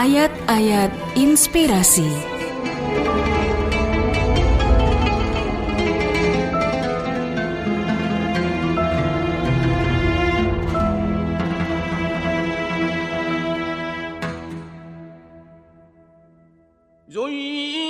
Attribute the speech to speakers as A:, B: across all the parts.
A: Ayat-ayat inspirasi
B: زين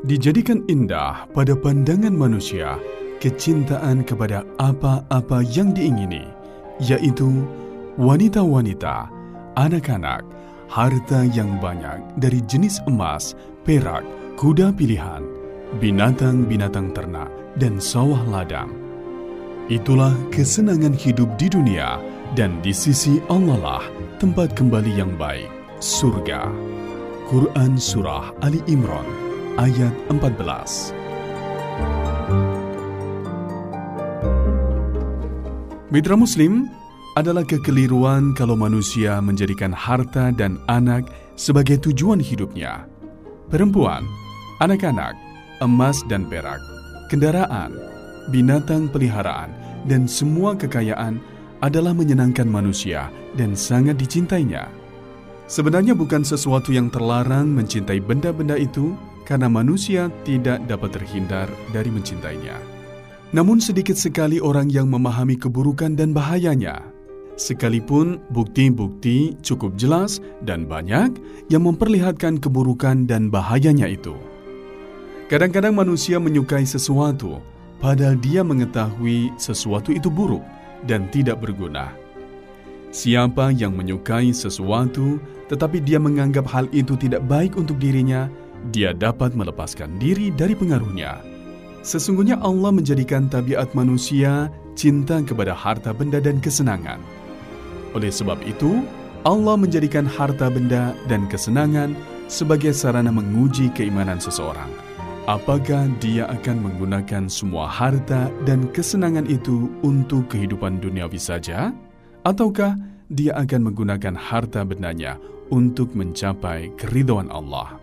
C: Dijadikan indah pada pandangan manusia kecintaan kepada apa-apa yang diingini, yaitu wanita-wanita, anak-anak, harta yang banyak dari jenis emas, perak, kuda pilihan, binatang-binatang ternak, dan sawah ladang. Itulah kesenangan hidup di dunia dan di sisi Allah lah tempat kembali yang baik, surga. Quran Surah Ali Imran ayat 14 Mitra Muslim adalah kekeliruan kalau manusia menjadikan harta dan anak sebagai tujuan hidupnya. Perempuan, anak-anak, emas dan perak, kendaraan, binatang peliharaan, dan semua kekayaan adalah menyenangkan manusia dan sangat dicintainya. Sebenarnya bukan sesuatu yang terlarang mencintai benda-benda itu karena manusia tidak dapat terhindar dari mencintainya. Namun sedikit sekali orang yang memahami keburukan dan bahayanya. Sekalipun bukti-bukti cukup jelas dan banyak yang memperlihatkan keburukan dan bahayanya itu. Kadang-kadang manusia menyukai sesuatu padahal dia mengetahui sesuatu itu buruk dan tidak berguna. Siapa yang menyukai sesuatu tetapi dia menganggap hal itu tidak baik untuk dirinya, dia dapat melepaskan diri dari pengaruhnya. Sesungguhnya Allah menjadikan tabiat manusia cinta kepada harta benda dan kesenangan. Oleh sebab itu, Allah menjadikan harta benda dan kesenangan sebagai sarana menguji keimanan seseorang. Apakah dia akan menggunakan semua harta dan kesenangan itu untuk kehidupan duniawi saja? Ataukah dia akan menggunakan harta bendanya untuk mencapai keridhaan Allah?